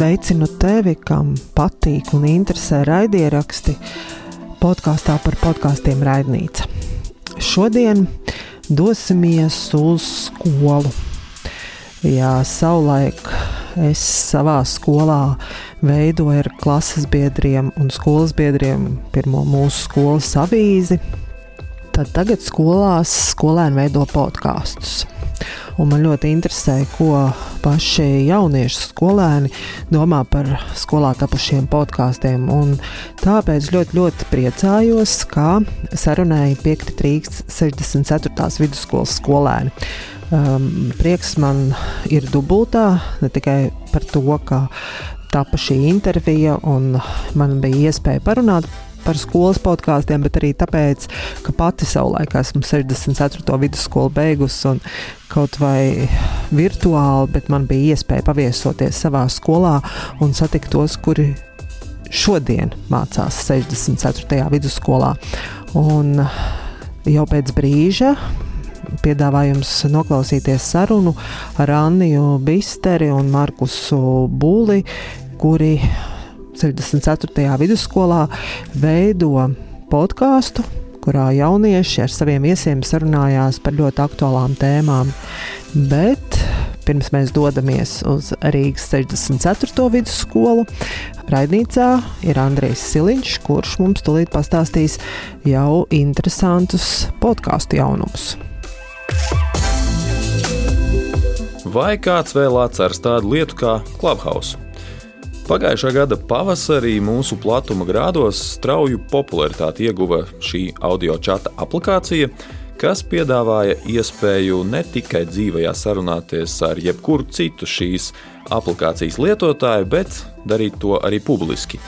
Sveicinu tevi, kam patīk un interesē raidieraksti podkāstā par podkāstiem Raidnīca. Šodien dosimies uz skolu. Jā, savulaik es savā skolā veidoju ar klases biedriem un skolas biedriem pirmo mūsu skolas avīzi. Tad tagad skolās skolēni veido podkāstus. Un man ļoti interesē, ko paši jaunieši skolēni domā par skolā tapušiem podkāstiem. Tāpēc ļoti, ļoti priecājos, ka sarunēji piekrit Rīgas 64. vidusskolas skolēni. Um, prieks man ir dubultā, ne tikai par to, ka tapa šī intervija un man bija iespēja parunāt par skolas podkāstiem, bet arī tāpēc, ka pati savulaik esmu 64. vidusskolu beigusi un kaut vai virtuāli, bet man bija iespēja paviesoties savā skolā un satikt tos, kuri šodien mācās 64. vidusskolā. Un jau pēc brīža piedāvājums noklausīties sarunu ar Anniju Bisteri un Markusu Būli, kuri 64. vidusskolā veido podkāstu, kurā jaunieši ar saviem viesiem sarunājās par ļoti aktuālām tēmām. Bet pirms mēs dodamies uz Rīgas 64. vidusskolu, raidnīcā ir Andrijs Siliņš, kurš mums tulīt pastāstīs jau interesantus podkāstu jaunumus. Vai kāds vēl atceras tādu lietu kā Clubhouse? Pagājušā gada pavasarī mūsu platuma grādos strauju popularitāti ieguva šī audio čata aplikācija, kas piedāvāja iespēju ne tikai dzīvajā sarunāties ar jebkuru citu šīs aplikācijas lietotāju, bet darīt to arī publiski.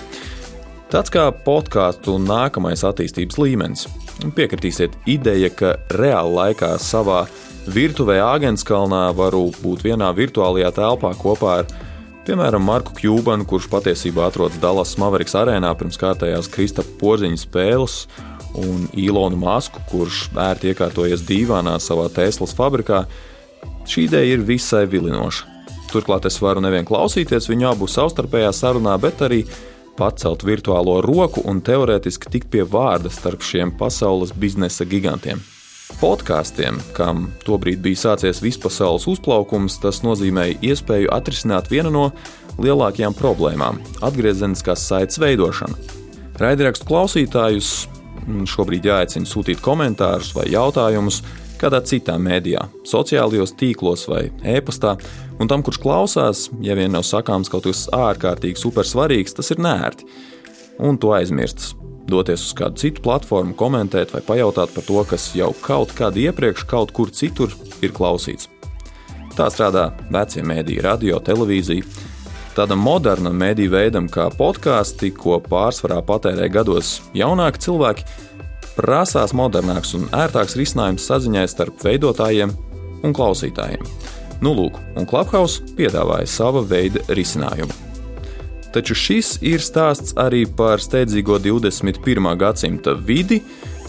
Tāds kā podkāstu nākamais attīstības līmenis. Piekritīsiet, ideja, ka reāli laikā savā virtuvē Āgenskalnā varu būt vienā virtuālajā telpā kopā ar Piemēram, Marku Kjūbanu, kurš patiesībā atrodas Dallas Mavericks arēnā pirms kārtējās Kristapa Porziņa spēles, un Ilonu Masku, kurš ērti iekārtojies dīvānā savā Teslas fabrikā, šī ideja ir visai vilinoša. Turklāt es varu nevien klausīties viņu abu savstarpējā sarunā, bet arī pacelt virtuālo roku un teorētiski tikt pie vārda starp šiem pasaules biznesa gigantiem. Podkāstiem, kam tobrīd bija sācies vispasaules uzplaukums, tas nozīmēja iespēju atrisināt vienu no lielākajām problēmām - atgriezeniskās saites veidošanu. Raidierakstu klausītājus šobrīd jāaicina sūtīt komentārus vai jautājumus kādā citā mēdījā, sociālajos tīklos vai e-pastā, un tam, kurš klausās, ja vien nav sakāms kaut kas ārkārtīgi supersvarīgs, tas ir nērti, un to aizmirstas doties uz kādu citu platformu, komentēt vai pajautāt par to, kas jau kaut kad iepriekš kaut kur citur ir klausīts. Tā strādā vecie mēdīji, radio, televīzija. Tādam modernam mēdīju veidam kā podkāsti, ko pārsvarā patērē gados jaunāki cilvēki, prasās modernāks un ērtāks risinājums saziņai starp veidotājiem un klausītājiem. Nu, lūk, un Clubhouse piedāvāja sava veida risinājumu. Taču šis ir stāsts arī par steidzīgo 21. gadsimta vidi,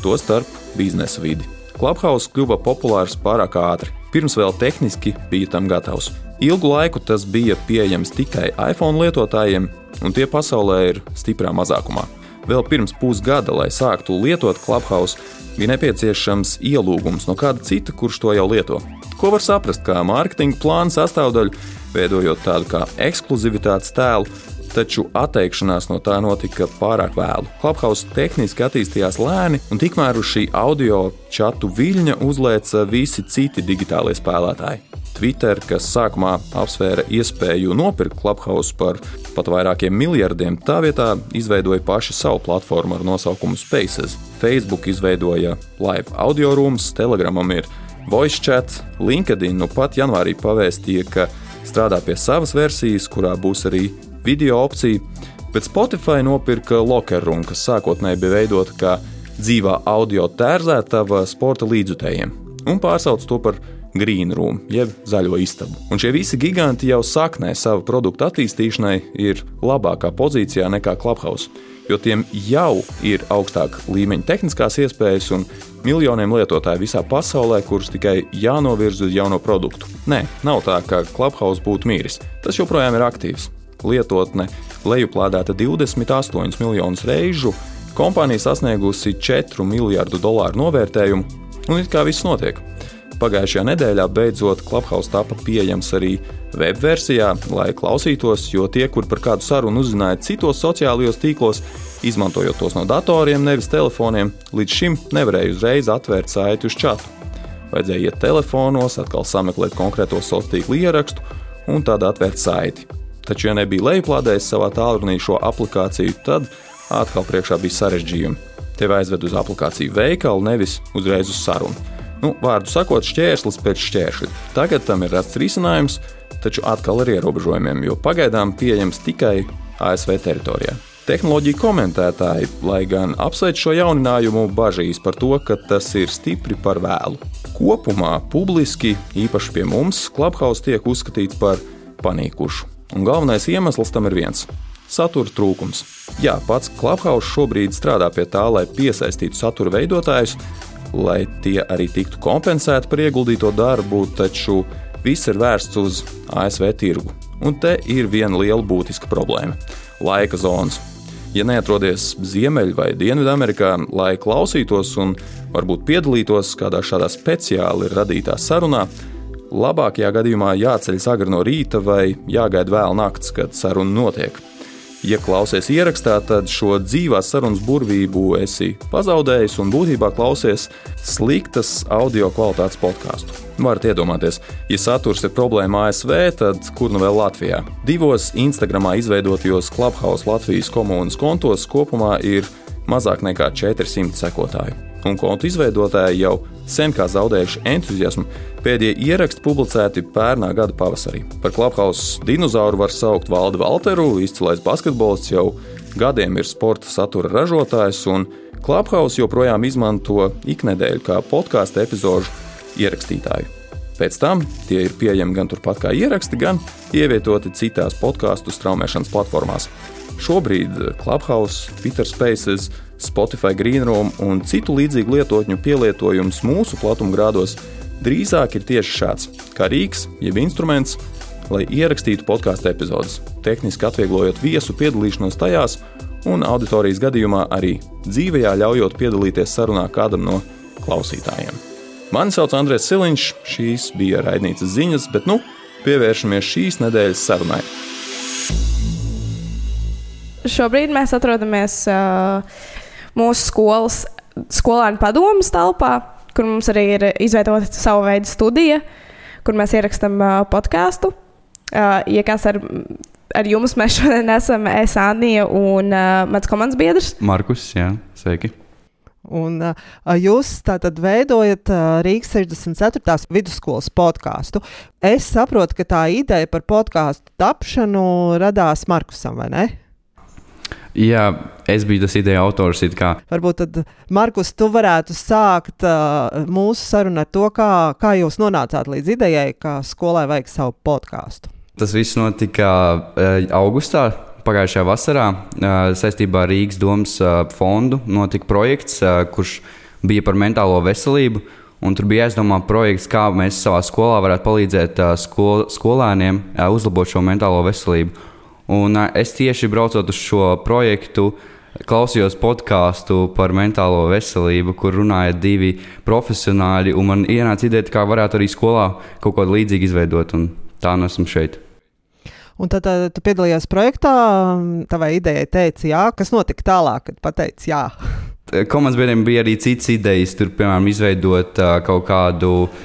tostarp biznesa vidi. Clubhouse kļuva populārs pārāk ātri, pirms vēl tehniski bija tam gatavs. Ilgu laiku tas bija pieejams tikai iPhone lietotājiem, un tie pasaulē ir stiprā mazākumā. Vēl pirms pusgada, lai sāktu lietot Clubhouse, bija nepieciešams ielūgums no kāda cita, kurš to jau lieto. Ko var saprast kā mārketinga plāna sastāvdaļu, veidojot tādu kā ekskluzivitātes tēlu, taču atteikšanās no tā notika pārāk vēlu. Clubhouse tehniski attīstījās lēni, un tikmēr uz šī audio čatu viļņa uzlēca visi citi digitālie spēlētāji. Twitter, kas sākumā apsvēra iespēju nopirkt Clubhouse par pat vairākiem miljardiem, tā vietā izveidoja paši savu platformu ar nosaukumu Spaces. Facebook izveidoja live audio rooms, Telegramam ir voice chat, LinkedIn nu pat janvārī pavēstīja, ka strādā pie savas versijas, kurā būs arī video opciju, bet Spotify nopirka Locker Room, kas sākotnēji bija veidota kā dzīvā audio tērzētava sporta līdzutējiem, un pārsauc to par Green Room, jeb zaļo istabu. Un šie visi giganti jau saknē savu produktu attīstīšanai ir labākā pozīcijā nekā Clubhouse, jo tiem jau ir augstāka līmeņa tehniskās iespējas un miljoniem lietotāju visā pasaulē, kurus tikai jānovirz uz jauno produktu. Nē, nav tā, ka Clubhouse būtu mīris. Tas joprojām ir aktīvs. Lietotne lejuplādēta 28 miljonus reižu, kompānija sasniegusi 4 miljardu dolāru novērtējumu, un it kā viss notiek. Pagājušajā nedēļā beidzot Clubhouse tapa pieejams arī web versijā, lai klausītos, jo tie, kur par kādu sarunu uzzināja citos sociālajos tīklos, izmantojot tos no datoriem, nevis telefoniem, līdz šim nevarēja uzreiz atvērt saiti uz čatu. Vajadzēja iet telefonos, atkal sameklēt konkrēto sociālo tīklu ierakstu un tad atvērt saiti. Taču, ja nebija lejuplādējis savā tālrunī šo aplikāciju, tad atkal priekšā bija sarežģījumi. Tev aizved uz aplikāciju veikalu, nevis uzreiz uz sarunu. Nu, vārdu sakot, šķērslis pēc šķēršļa. Tagad tam ir rasts risinājums, taču atkal ar ierobežojumiem, jo pagaidām pieejams tikai ASV teritorijā. Tehnoloģija komentētāji, lai gan apsveic šo jauninājumu, bažīs par to, ka tas ir stipri par vēlu. Kopumā publiski, īpaši pie mums, Clubhouse tiek uzskatīts par panīkušu. Un galvenais iemesls tam ir viens - satura trūkums. Jā, pats Clubhouse šobrīd strādā pie tā, lai piesaistītu satura veidotājus, lai tie arī tiktu kompensēti par ieguldīto darbu, taču viss ir vērsts uz ASV tirgu. Un te ir viena liela būtiska problēma - laika zonas. Ja neatrodies Ziemeļ- vai Dienvidamerikā, lai klausītos un varbūt piedalītos kādā šādā speciāli radītā sarunā, labākajā gadījumā jāceļas agri no rīta vai jāgaida vēl naktis, kad saruna notiek. Ja klausies ierakstā, tad šo dzīvās sarunas burvību esi pazaudējis un būtībā klausies sliktas audio kvalitātes podkāstu. Varat iedomāties, ja saturs ir problēma ASV, tad kur nu vēl Latvijā? Divos Instagramā izveidotajos Clubhouse Latvijas komunas kontos kopumā ir mazāk nekā 400 sekotāju, un kontu izveidotāji jau sen kā zaudējuši entuziasmu. Pēdējie ieraksti publicēti pērnā gada pavasarī. Par Clubhouse dinozauru var saukt Valdu Valteru, izcilais basketbolists jau gadiem ir sporta satura ražotājs, un Clubhouse joprojām izmanto iknedēļu kā podkāstu epizodu ierakstītāju. Pēc tam tie ir pieejami gan turpat kā ieraksti, gan ievietoti citās podkāstu straumēšanas platformās. Šobrīd Clubhouse, Twitter Spaces, Spotify Greenroom un citu līdzīgu lietotņu pielietojums mūsu platumgrādos drīzāk ir tieši šāds - kā rīks, jeb instruments, lai ierakstītu podkāstu epizodes, tehniski atvieglojot viesu piedalīšanos tajās, un auditorijas gadījumā arī dzīvajā ļaujot piedalīties sarunā kādam no klausītājiem. Mani sauc Andrēs Siliņš, šīs bija raidnīcas ziņas, bet nu pievēršamies šīs nedēļas sarunai. Šobrīd mēs atrodamies uh, mūsu skolas skolēnu padomus telpā, kur mums arī ir izveidota sava veida studija, kur mēs ierakstām uh, podkāstu. Uh, ja kas ar, ar jums mēs šodien esam, es Anija un uh, mans komandas biedrs. Markus, jā, sveiki. Un uh, jūs tātad veidojat uh, Rīgas 64. vidusskolas podkāstu. Es saprotu, ka tā ideja par podkāstu tapšanu radās Markusam, vai ne? Jā, es biju tas ideja autors. Varbūt tad, Markus, tu varētu sākt uh, mūsu sarunu ar to, kā, kā jūs nonācāt līdz idejai, ka skolai vajag savu podkāstu. Tas viss notika uh, augustā. Pagājušajā vasarā uh, saistībā ar Rīgas domas uh, fondu notika projekts, uh, kurš bija par mentālo veselību. Un tur bija jāizdomā projekts, kā mēs savā skolā varētu palīdzēt uh, skol, skolēniem uh, uzlabot šo mentālo veselību. Un es tieši braucot uz šo projektu, klausījos podkāstu par mentālo veselību, kur runāja divi profesionāļi. Man ienāca ideja, kā varētu arī skolā kaut ko līdzīgu izveidot, un tā nu esmu šeit. Un tad, tad tu piedalījies projektā, tavai idejai teica, jā, kas notika tālāk, kad pateici jā. Komandas biedriem bija arī citas idejas, tur, piemēram, izveidot uh, kaut kādu uh,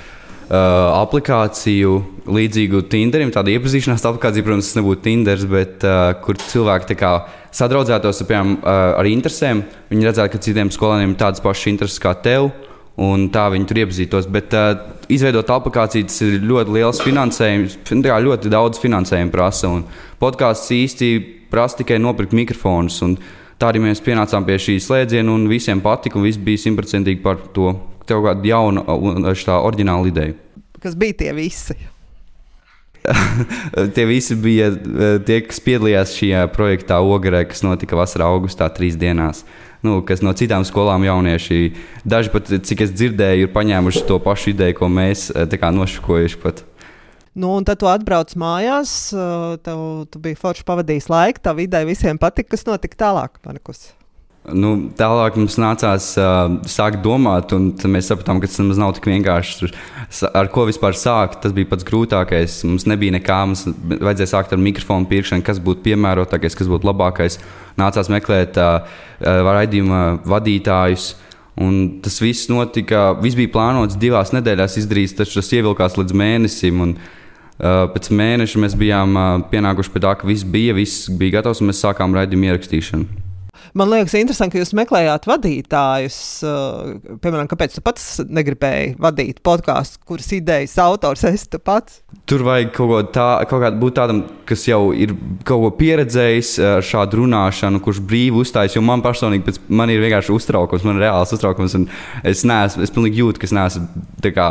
uh, aplikāciju līdzīgu Tinderim. Tāda iepazīšanās aplikācija, protams, nebūtu Tinders, bet uh, kur cilvēki sadraudzētos piemēram, uh, ar interesēm. Viņi redzētu, ka citiem skolēniem ir tādas pašas intereses kā tev. Un tā viņi tur iepazīstos. Bet uh, izveidot aplikāciju, tas ir ļoti liels finansējums. Ļoti daudz finansējuma prasa. Podkāsts īsti prasa tikai nopirkt mikrofonus. Tā arī mēs pienācām pie šī slēdziena, un visiem patika, un viss bija simtprocentīgi par to tev kādu jaunu, tā oriģinālu ideju. Kas bija tie visi? tie visi bija tie, kas piedalījās šajā projektā Ogarē, kas notika vasarā, augustā, trīs dienās. Nu, kas no citām skolām jaunieši, daži pat, cik es dzirdēju, ir paņēmuši to pašu ideju, ko mēs nošukojuši. Pat. Nu, un tad tu atbrauc mājās, tev, tu biji forši pavadījis laiku, tā vidē visiem patika, kas notika tālāk. Markus. Nu, tālāk mums nācās uh, sākt domāt, un mēs sapratām, ka tas nemaz nav tik vienkārši. Ar ko vispār sākt? Tas bija pats grūtākais. Mums nebija nekā, mums vajadzēja sākt ar mikrofonu pirkšanu, kas būtu piemērotākais, kas būtu labākais. Nācās meklēt uh, raidījuma vadītājus. Un tas viss notika, viss bija plānots divās nedēļās izdarīt, taču tas ievilkās līdz mēnesim. Un, uh, pēc mēneša mēs bijām uh, pienākuši pie tā, ka viss bija, viss bija gatavs, un mēs sākām raidījumu ierakstīšanu. Man liekas, interesanti, ka jūs meklējāt vadītājus. Uh, piemēram, kāpēc tu pats negribēji vadīt podkāstu, kuras idejas autors esi pats? Tur vajag kaut, ko tā, kaut kā būt tādam, kas jau ir kaut ko pieredzējis ar šādu runāšanu, kurš brīvi uzstājas. Jo man personīgi pēc, man ir vienkārši uztraukums, man ir reāls uztraukums. Es neesmu, es pilnīgi jūtu, ka es neesmu kā,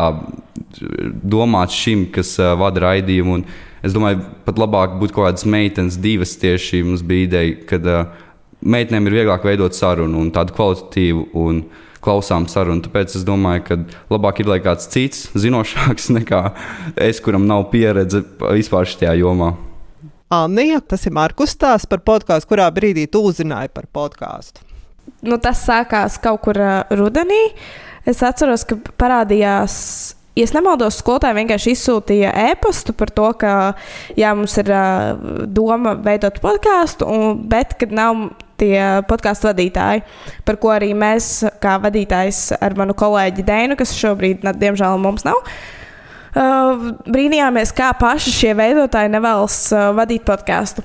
domāts šim, kas uh, vada raidījumu. Un es domāju, pat labāk būtu kaut kādas meitenes, divas tieši mums bija ideja. Kad, uh, meitenēm ir vieglāk veidot sarunu un tādu kvalitatīvu un klausām sarunu. Tāpēc es domāju, ka labāk ir, lai kāds cits zinošāks nekā es, kuram nav pieredze vispār šajā jomā. Anija, tas ir Markus stāsts par podkāstu, kurā brīdī tu uzzināji par podkāstu. Nu, tas sākās kaut kur rudenī. Es atceros, ka parādījās ja nemaldos, skolotāji vienkārši izsūtīja e-pastu par to, ka jā, mums ir uh, doma veidot podkāstu, bet kad nav tie podkāstu vadītāji, par ko arī mēs, kā vadītājs ar manu kolēģi Dēnu, kas šobrīd, diemžēl, mums nav. Uh, brīnījāmies, kā paši šie veidotāji nevēlas uh, vadīt podkāstu.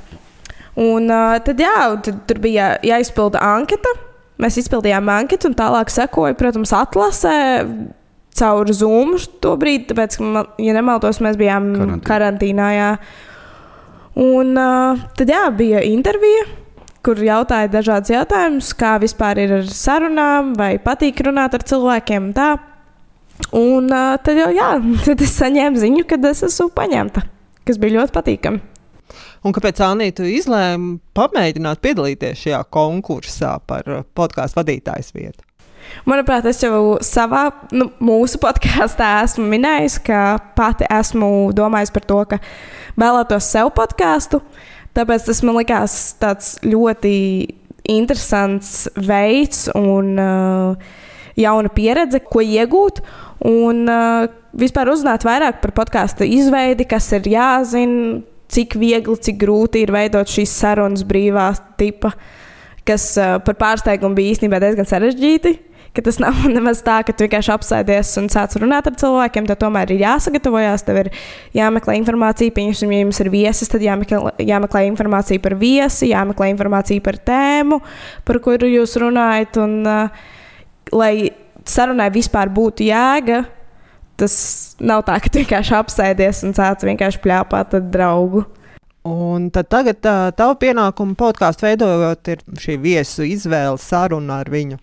Un uh, tad, jā, tad tur bija jāizpilda anketa. Mēs izpildījām anketu, un tālāk sekoja, protams, atlasē caur Zoom to brīdi, tāpēc, ka, ja nemaldos, mēs bijām karantīnā. karantīnā jā. Un uh, tad, jā, bija intervija kur jautāja dažādas jautājumus, kā vispār ir ar sarunām, vai patīk runāt ar cilvēkiem. Tā. Un uh, tad jau jā, tad es saņēmu ziņu, ka es esmu paņemta, kas bija ļoti patīkami. Un kāpēc Anīta izlēma pamēģināt piedalīties šajā konkursā par podkāstu vadītājas vietu? Manuprāt, es jau savā, nu, mūsu podkāstā esmu minējis, ka pati esmu domājis par to, ka vēlētos sev podkāstu. Uh, Tāpēc tas man likās tāds ļoti interesants veids un uh, jauna pieredze, ko iegūt. Un uh, vispār uzzināt vairāk par podkāstu izveidi, kas ir jāzina, cik viegli, cik grūti ir veidot šīs sarunas brīvā tipa, kas uh, par pārsteigumu bija īstenībā diezgan sarežģīti ka tas nav nemaz tā, ka tu vienkārši apsēdies un sāc runāt ar cilvēkiem. Tad tomēr ir jāsagatavojas, tev ir jāmeklē informācija. Pieņemsim, ja jums ir viesis, tad jāmeklē, jāmeklē informācija par viesi, jāmeklē informācija par tēmu, par kuru jūs runājat. Un, uh, lai sarunai vispār būtu jēga, tas nav tā, ka tu vienkārši apsēdies un sāc vienkārši plēpāt ar draugu. Un tad tagad tā, tavu pienākumu podkāstu veidojot, ir šī viesu izvēle, saruna ar viņu.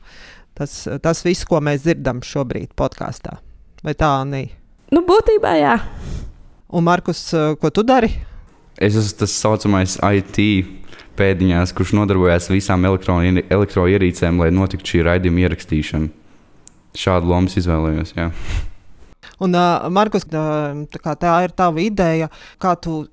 Tas, tas viss, ko mēs dzirdam šobrīd podkāstā. Vai tā, Nī? Nu, būtībā jā. Un, Markus, ko tu dari? Es esmu tas saucamais IT pēdiņās, kurš nodarbojas ar visām elektroierīcēm, lai notiktu šī raidījuma ierakstīšana. Šādu lomu izvēlējos. Jā. Un, uh, Markus, tā, tā ir tava ideja, kā tu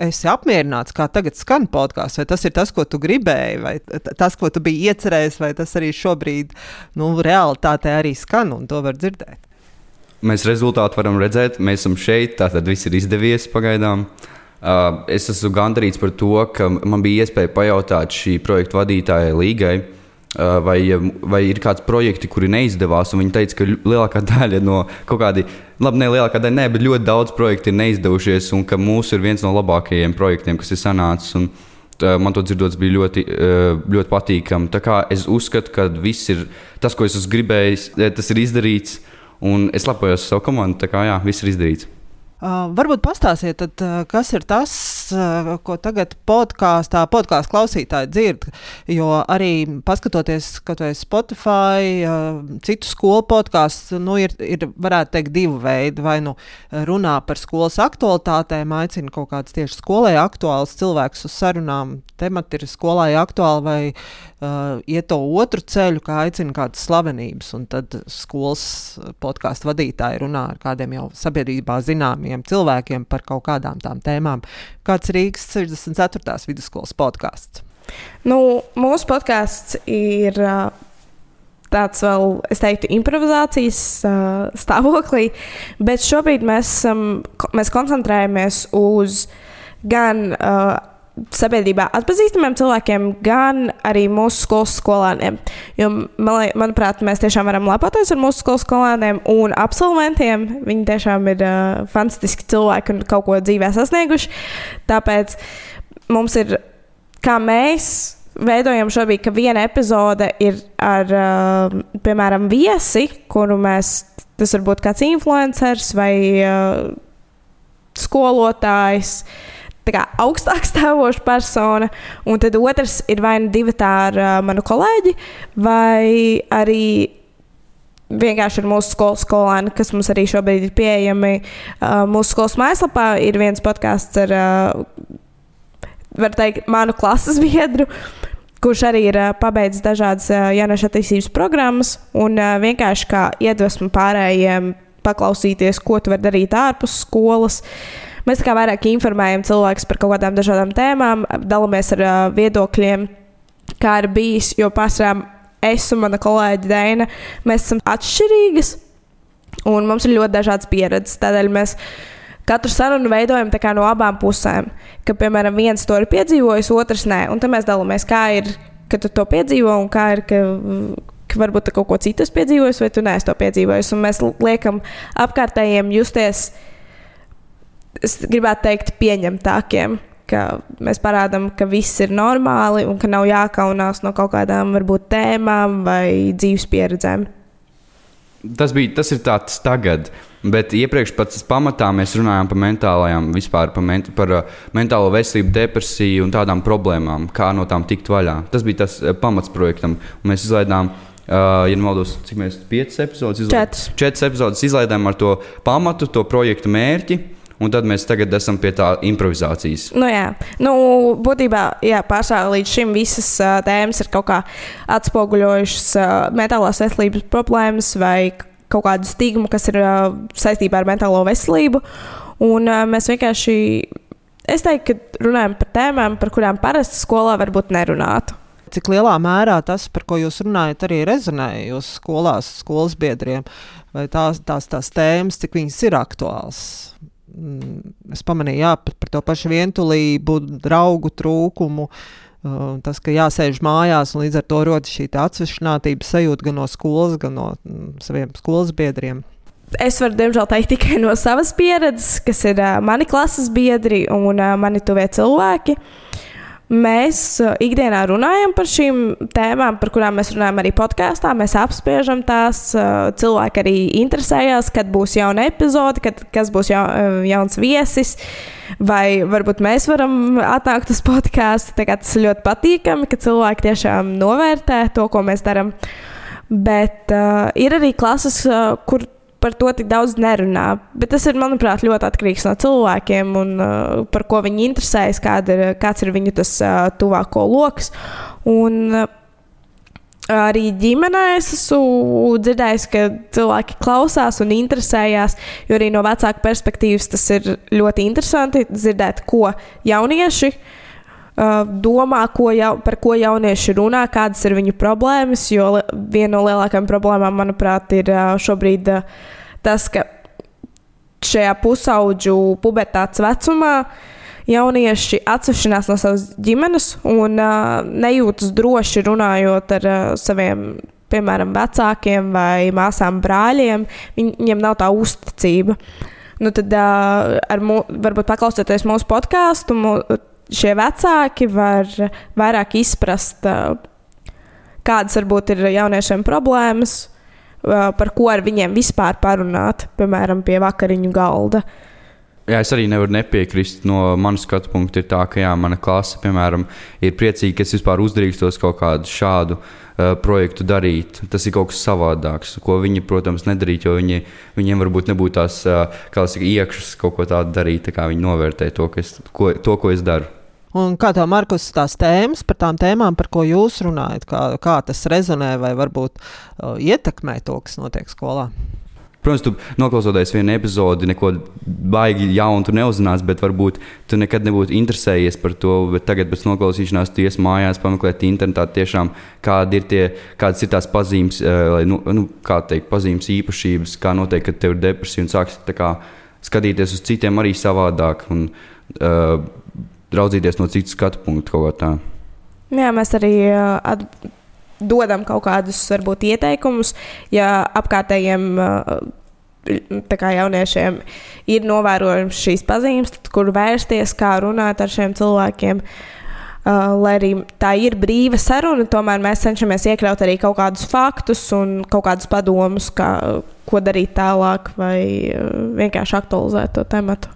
esi apmierināts, kā tagad skan podkāsts, vai tas ir tas, ko tu gribēji, vai tas, ko tu biji iecerējis, vai tas arī šobrīd, nu, realitātē arī skan un to var dzirdēt. Mēs rezultātu varam redzēt, mēs esam šeit, tātad viss ir izdevies pagaidām. Uh, es esmu gandarīts par to, ka man bija iespēja pajautāt šī projekta vadītājai Līgai, vai, vai ir kāds projekti, kuri neizdevās. Viņi teica, ka lielākā daļa no kaut kādiem, labi, ne lielākā daļa, ne, bet ļoti daudz projektu ir neizdevušies, un ka mūsu ir viens no labākajiem projektiem, kas ir sanācis. Un, Man to dzirdot, bija ļoti, ļoti patīkami. Es uzskatu, ka viss ir tas, ko es esmu gribējis, tas ir izdarīts. Un es lepojos ar savu komandu. Tā kā jā, viss ir izdarīts. Uh, varbūt pastāstiet, tad, uh, kas ir tas, uh, ko tagad podkāstā, podkāstu klausītāji dzird. Jo arī paskatoties, kaut vai Spotify, uh, citu skolu podkāstu, nu, ir, ir, varētu teikt, divi veidi. Vai nu runā par skolas aktualitātēm, aicina kaut kāds tieši skolai aktuāls cilvēks uz sarunām, temati ir skolai aktuāli, vai uh, iet to otru ceļu, kā aicina kādas slavenības. Un tad skolas podkāstu vadītāji runā ar kādiem jau sabiedrībā zināmiem jauniem cilvēkiem par kaut kādām tām tēmām. Kāds Rīgas 64. vidusskolas podkāsts? Nu, mūsu podkāsts ir tāds vēl, es teiktu, improvizācijas stāvoklī, bet šobrīd mēs, mēs koncentrējamies uz gan uh, sabiedrībā atpazīstamiem cilvēkiem, gan arī mūsu skolas skolāniem. Jo, man, manuprāt, mēs tiešām varam lepoties ar mūsu skolas skolāniem un absolventiem. Viņi tiešām ir uh, fantastiski cilvēki un kaut ko dzīvē sasnieguši. Tāpēc mums ir, kā mēs veidojam šobrīd, ka viena epizode ir ar, uh, piemēram, viesi, kuru mēs, tas var būt kāds influenceris vai uh, skolotājs. Uh, kā, augstāk stāvoša persona, un tad otrs ir vai nu divi tā ar uh, manu kolēģi, vai arī vienkārši ar mūsu skolas skolēnu, kas mums arī šobrīd ir pieejami. Uh, mūsu skolas mājaslapā ir viens podkāsts ar, uh, var teikt, manu klases biedru. Kurš arī ir uh, pabeidzis dažādas uh, jauniešu attīstības programmas, un uh, vienkārši kā iedvesmu pārējiem paklausīties, ko tu vari darīt ārpus skolas. Uh, Mēs kā vairāk informējam cilvēkus par kaut kādām dažādām tēmām, dalāmies ar uh, viedokļiem, kā ir bijis. Jo pārsvarā es un mana kolēģe Dēna, mēs esam atšķirīgas un mums ir ļoti dažādas pieredzes. Tādēļ mēs katru sarunu veidojam no abām pusēm. Ka, piemēram, viens to ir piedzīvojis, otrs nē. Un tad mēs dalāmies, kā ir, kad tu to piedzīvo un kā ir, ka, ka varbūt kaut ko citu piedzīvojis, vai tu neesi to piedzīvojis. Un mēs liekam apkārtējiem justies es gribētu teikt, pieņemtākiem. Mēs parādām, ka viss ir normāli un ka nav jākaunās no kaut kādām varbūt tēmām vai dzīves pieredzēm. Tas, bija, tas ir tāds tagad, bet iepriekš pats pamatā mēs runājām par mentālajām, vispār par, ment, par uh, mentālo veselību, depresiju un tādām problēmām, kā no tām tikt vaļā. Tas bija tas uh, pamats projektam. Mēs izlaidām Uh, ja nemaldos, cik mēs piecas epizodes izlaidām? Četras. Četras epizodes izlaidām ar to pamatu, to projektu mērķi. Un tad mēs tagad esam pie tā improvizācijas. Nu, jā, nu, būtībā jā, pārsvarā līdz šim visas uh, tēmas ir kaut kā atspoguļojušas uh, mentālās veselības problēmas vai kaut kādu stigmu, kas ir uh, saistībā ar mentālo veselību. Un uh, mēs vienkārši, es teiktu, ka runājam par tēmām, par kurām parasti skolā varbūt nerunātu. Cik lielā mērā tas, par ko jūs runājat, arī rezonē jūsu skolās, skolas biedriem, vai tās, tās, tās tēmas, cik viņas ir aktuālas? Mm, es pamanīju, jā, par, to pašu vientulību, draugu trūkumu. Uh, tas, ka jāsēž mājās, un līdz ar to rodas šī atsvešinātības sajūta gan no skolas, gan no mm, saviem skolas biedriem. Es varu, diemžēl, teikt tikai no savas pieredzes, kas ir uh, mani klases biedri un uh, mani tuvie cilvēki. Uh, Mēs uh, ikdienā runājam par šīm tēmām, par kurām mēs runājam arī podkāstā. Mēs apspriežam tās. Uh, cilvēki arī interesējās, kad būs jauna epizode, kad, kas būs ja, uh, jauns viesis. Vai varbūt mēs varam atnākt uz podkāstu. Tas ir ļoti patīkami, ka cilvēki tiešām novērtē to, ko mēs darām. Bet uh, ir arī klases, uh, kur par to tik daudz nerunā. Bet tas ir, manuprāt, ļoti atkarīgs no cilvēkiem un uh, par ko viņi interesējas, ir, kāds ir viņu tas uh, tuvāko lokus. Uh, Arī ģimenē es esmu dzirdējis, ka cilvēki klausās un interesējās, jo arī no vecāka perspektīvas tas ir ļoti interesanti dzirdēt, ko jaunieši uh, domā, ko jau, par ko jaunieši runā, kādas ir viņu problēmas. Jo viena no lielākajām problēmām, manuprāt, ir šobrīd tas, ka šajā pusaudžu pubertātes vecumā jaunieši atsevišķinās no savas ģimenes un nejūtas droši runājot ar saviem, piemēram, vecākiem vai māsām, brāļiem. Viņiem nav tā uzticība. Nu, tad, uh, mū, varbūt paklausoties mūsu podkāstu, mū, šie vecāki var vairāk izprast, uh, kādas varbūt ir jauniešiem problēmas, par ko ar viņiem vispār parunāt, piemēram, pie vakariņu galda. Jā, es arī nevaru nepiekrist. No manas skatu punkta ir tā, ka jā, mana klase, piemēram, ir priecīga, ka es vispār uzdrīkstos kaut kādu šādu uh, projektu darīt. Tas ir kaut kas savādāks, ko viņi, protams, nedarīt, jo viņi, viņiem varbūt nebūtu tās, uh, teicu, iekšas kaut ko tādu darīt, tā viņi novērtē to, es, ko, to, ko es daru. Un kā tev, Markus, tās tēmas par tām tēmām, par ko jūs runājat, kā, kā tas rezonē vai varbūt uh, ietekmē to, kas notiek skolā? Protams, tu noklausoties vienu epizodi, neko baigi jaunu tu neuzzināsi, bet varbūt tu nekad nebūtu interesējies par to. Tagad, pēc noklausīšanās, tu ies mājās, pameklēt internetā, tiešām, kādi ir tie, kādas ir tās pazīmes, eh, lai, nu, nu, kā teikt, pazīmes īpašības, kā notiek, kad tev ir depresija un sāks kā, skatīties uz citiem arī savādāk un uh, raudzīties no citu skatu punktu kaut kā tā. Jā, mēs arī uh, at, dodam kaut kādus varbūt ieteikumus, ja apkārtējiem. Uh, tā kā jauniešiem ir novērojams šīs pazīmes, tad, kur vērsties, kā runāt ar šiem cilvēkiem. Uh, lai arī tā ir brīva saruna, tomēr mēs cenšamies iekļaut arī kaut kādus faktus un kaut kādus padomus, kā, ko darīt tālāk, vai vienkārši aktualizēt to tematu.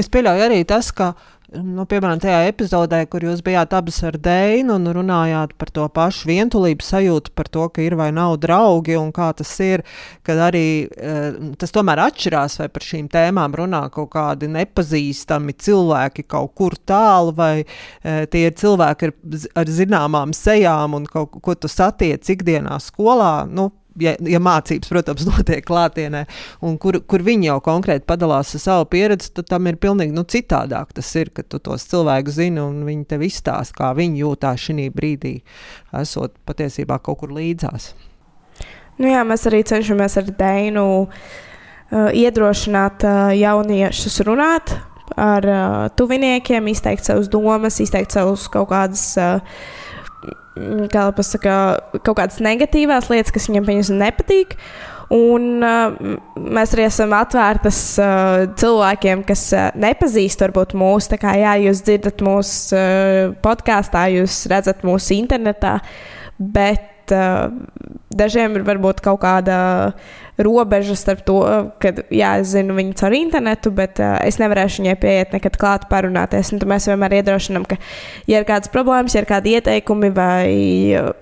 Es pieļauju arī tas, ka uh, Nu, piemēram, tajā epizodē, kur jūs bijāt abas ar Dēnu un runājāt par to pašu vientulības sajūtu, par to, ka ir vai nav draugi un kā tas ir, kad arī eh, tas tomēr atšķirās, vai par šīm tēmām runā kaut kādi nepazīstami cilvēki kaut kur tālu, vai eh, tie ir cilvēki ar, ar zināmām sejām un kaut ko tu satiec ikdienā skolā. Nu, ja, ja mācības, protams, notiek klātienē, un kur, kur viņi jau konkrēti padalās ar savu pieredzi, tad tam ir pilnīgi nu, citādāk. Tas ir, ka tu tos cilvēkus zini, un viņi tev izstāsta, kā viņi jūtās šī brīdī, esot patiesībā kaut kur līdzās. Nu jā, mēs arī cenšamies ar Deinu uh, iedrošināt uh, jauniešus runāt ar uh, tuviniekiem, izteikt savas domas, izteikt savus kaut kādas. Uh, kā lai pasakā, kaut kādas negatīvās lietas, kas viņam pieņemsim nepatīk. Un, uh, mēs arī esam atvērtas uh, cilvēkiem, kas uh, nepazīst varbūt mūsu. Tā kā jā, jūs dzirdat mūsu uh, podkāstā, jūs redzat mūsu internetā, bet uh, dažiem ir varbūt kaut kāda robeža starp to, ka, jā, es zinu viņu caur internetu, bet uh, es nevarēšu viņai pieiet nekad klāt parunāties. Un mēs vienmēr iedrošinām, ka, ja ir kādas problēmas, ja ir kādi ieteikumi vai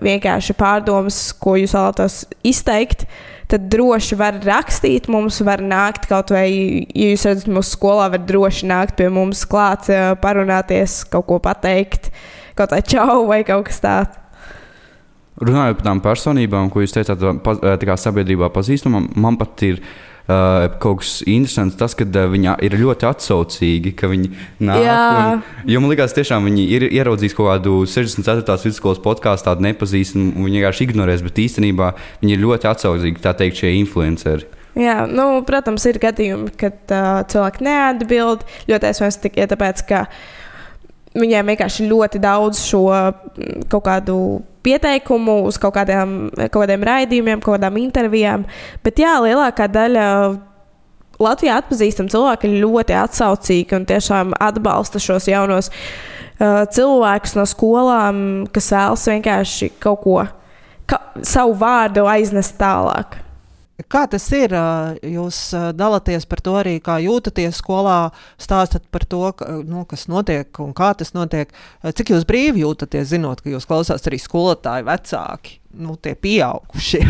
vienkārši pārdomas, ko jūs vēlaties izteikt, tad droši var rakstīt. Mums var nākt kaut vai, ja jūs redzat, mūsu skolā var droši nākt pie mums klāt, parunāties, kaut ko pateikt, kaut vai čau vai kaut kas tāds. Runājot par tām personībām, ko jūs teicāt, tā kā sabiedrībā pazīstamām, man pat ir uh, kaut kas interesants, tas, ka uh, viņi ir ļoti atsaucīgi, ka viņi nāk. Un, jo man liekas, tiešām viņi ir ieraudzījuši kaut kādu 64. vidusskolas podkāstu, tādu nepazīstamu, un viņi vienkārši ignorēs, bet īstenībā viņi ir ļoti atsaucīgi, tā teikt, šie influenceri. Jā, nu, protams, ir gadījumi, kad uh, cilvēki neatbild. Ļoti iespējams tikai tāpēc, ka viņiem vienkārši ļoti daudz šo kaut kādu pieteikumu uz kaut kādiem, kaut kādiem raidījumiem, kaut kādām intervijām. Bet jā, lielākā daļa. Latvijā atpazīstami cilvēki ļoti atsaucīgi un tiešām atbalsta šos jaunos uh, cilvēkus no skolām, kas vēlas vienkārši kaut ko, ka, savu vārdu aiznest tālāk. Kā tas ir? Jūs dalāties par to arī, kā jūtaties skolā, stāstat par to, ka, nu, kas notiek un kā tas notiek. Cik jūs brīvi jūtaties, zinot, ka jūs klausās arī skolotāji, vecāki, nu, tie pieaugušie?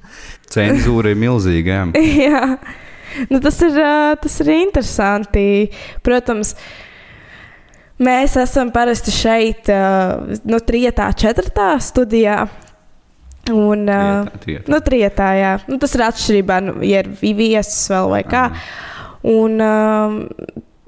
Cenzūra ir milzīga. Jā, jā. Nu, tas, ir, tas ir interesanti. Protams, mēs esam parasti šeit, nu, trijotā, četrtā studijā. Un, trietā, trietā. Nu, trietā, jā. Nu, tas ir atšķirībā, nu, ja ir viesis vēl vai kā. Un, um,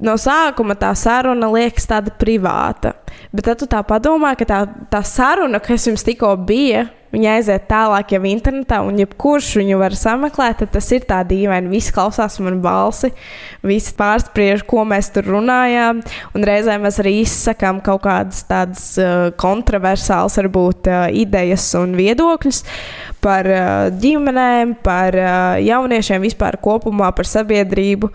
no sākuma tā saruna liekas tāda privāta. Bet tad tu tā padomā, ka tā, tā saruna, kas jums tikko bija, viņa aiziet tālāk jau internetā, un jebkurš viņu var sameklēt, tad tas ir tā dīvaini. Visi klausās manu balsi, visi pārspriež, ko mēs tur runājām, un reizēm mēs arī izsakām kaut kādas tādas uh, kontroversālas, varbūt, uh, idejas un viedokļus par uh, ģimenēm, par jauniešiem vispār kopumā, par sabiedrību.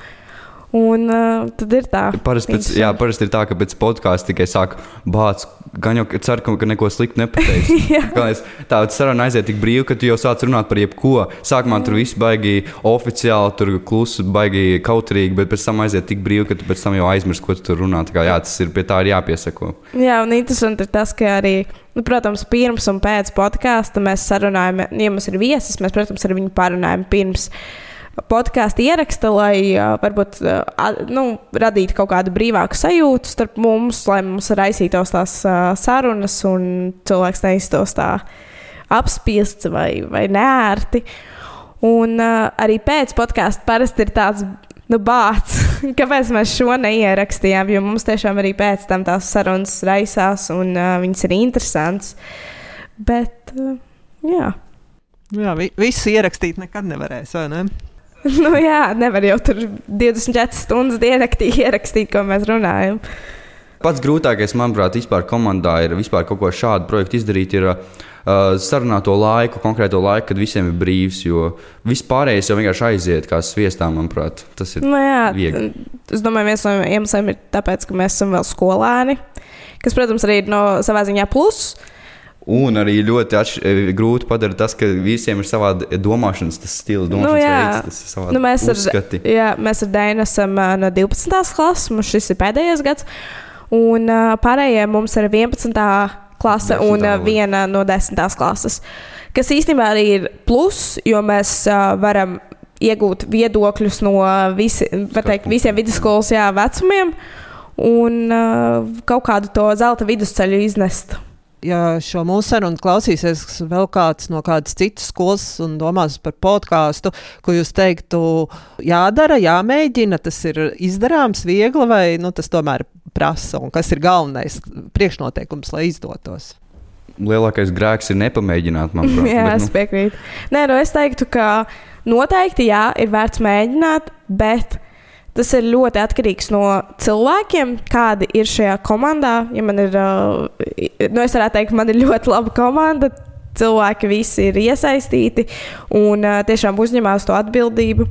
Un uh, tad ir tā. Parasti, pēc, jā, parasti ir tā, ka pēc podkāsta tikai sāk bāzt. Gan jau ceru, ka, ka neko sliktu nepateiks. tā saruna aiziet tik brīvi, ka tu jau sāc runāt par jebko. Sākumā tur viss baigi oficiāli, tur klusi, baigi kautrīgi, bet pēc tam aiziet tik brīvi, ka tu pēc tam jau aizmirsti, ko tu tur runā. Tā kā, jā, tas ir pie tā ir jāpiesako. Jā, un interesanti ir tas, ka arī. Nu, protams, pirms un pēc podkāsta mēs sarunājam, ja mums ir viesis, mēs, protams, ar viņu parunājam pirms uh, podkāstu ieraksta, lai uh, varbūt uh, nu, radītu kaut kādu brīvāku sajūtu starp mums, lai mums raisītos tās uh, sarunas un cilvēks neiztos tā apspiests vai, vai nērti. Un uh, arī pēc podkāsta parasti ir tāds nu, bāts, kāpēc mēs šo neierakstījām. Jo mums tiešām arī pēc tam tās sarunas raisās un uh, viņas ir interesantas. Bet, uh, jā. Jā, vi, visu ierakstīt nekad nevarēs, vai ne? nu, jā, nevar jau tur 24 stundas diennaktī ierakstīt, ko mēs runājam. Pats grūtākais, manuprāt, vispār komandā ir vispār kaut ko šādu projektu izdarīt. Ir, Uh, sarunāto laiku, konkrēto laiku, kad visiem ir brīvs, jo viss pārējais jau vienkārši aiziet kā sviestā, manuprāt. Tas ir Nu, jā, viegli. es domāju, viens no iemesliem ir tāpēc, ka mēs esam vēl skolēni. Kas, protams, arī ir no savā ziņā pluss. Un arī ļoti atš, e, grūti padara tas, ka visiem ir savāda domāšanas tas stils, domāšanas Nu, jā. veids, tas ir savādi Nu, mēs, uzskati. ar, jā, mēs ar Dēnu esam ā, no 12. klases, mums šis ir pēdējais gads. Un ā, pārējie mums ir 11. klase un ā, 10. viena no 10. klases. Kas īstenībā arī ir pluss, jo mēs varam iegūt viedokļus no visi, teikt, visiem vidusskolas jā, vecumiem un kaut kādu to zelta vidusceļu iznest. Ja šo mūsu sarunu klausīsies vēl kāds no kādas citas skolas un domās par podkāstu, ko jūs teiktu, jādara, jāmēģina, tas ir izdarāms, viegli vai nu, tas tomēr prasa un kas ir galvenais priekšnoteikums, lai izdotos? Lielākais grēks ir nepamēģināt, manuprāt. jā, bet, es piekrītu. Nē, nu es teiktu, ka noteikti jā, ir vērts mēģināt, bet tas ir ļoti atkarīgs no cilvēkiem, kādi ir šajā komandā. Ja man ir, nu es varētu teikt, man ir ļoti laba komanda. Cilvēki visi ir iesaistīti un tiešām uzņemās to atbildību.